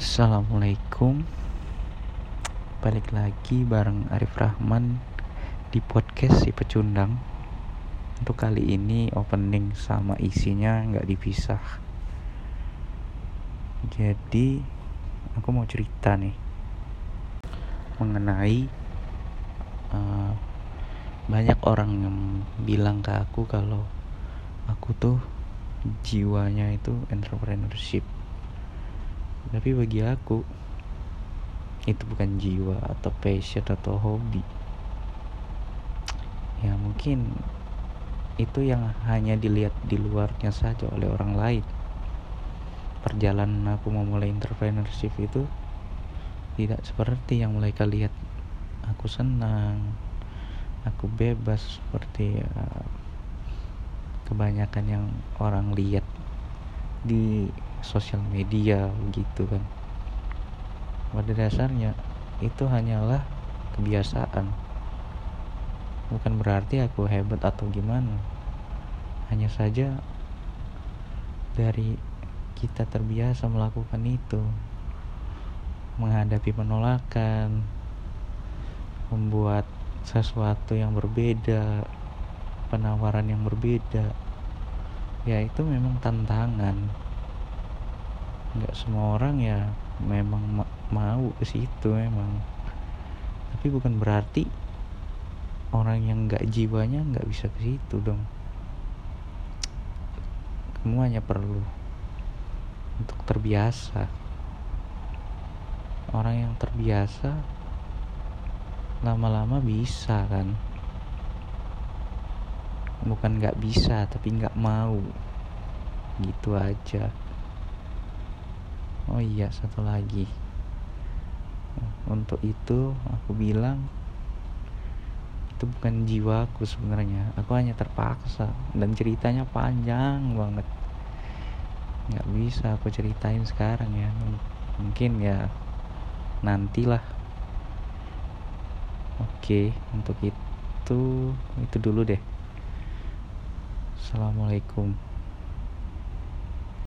Assalamualaikum. Balik lagi bareng Arif Rahman Di podcast si pecundang. Untuk kali ini opening sama isinya nggak dipisah. Jadi Aku mau cerita nih Mengenai uh, Banyak orang yang bilang ke aku kalau Aku tuh jiwanya itu entrepreneurship tapi bagi aku itu bukan jiwa atau passion atau hobi. Ya mungkin itu yang hanya dilihat di luarnya saja oleh orang lain. Perjalanan aku memulai entrepreneurship itu tidak seperti yang mereka lihat. Aku senang aku bebas seperti ya, kebanyakan yang orang lihat di sosial media gitu kan. Pada dasarnya itu hanyalah kebiasaan. Bukan berarti aku hebat atau gimana. Hanya saja dari kita terbiasa melakukan itu. Menghadapi penolakan membuat sesuatu yang berbeda penawaran yang berbeda. Ya itu memang tantangan nggak semua orang ya memang ma mau ke situ memang. Tapi bukan berarti orang yang nggak jiwanya nggak bisa ke situ dong. Kamu hanya perlu untuk terbiasa. Orang yang terbiasa lama-lama bisa kan. Bukan nggak bisa tapi nggak mau. Gitu aja oh iya satu lagi. Untuk itu aku bilang itu bukan jiwaku sebenarnya. Aku hanya terpaksa dan ceritanya panjang banget. Nggak bisa aku ceritain sekarang ya. Mungkin ya nantilah. Oke untuk itu itu dulu deh. Assalamualaikum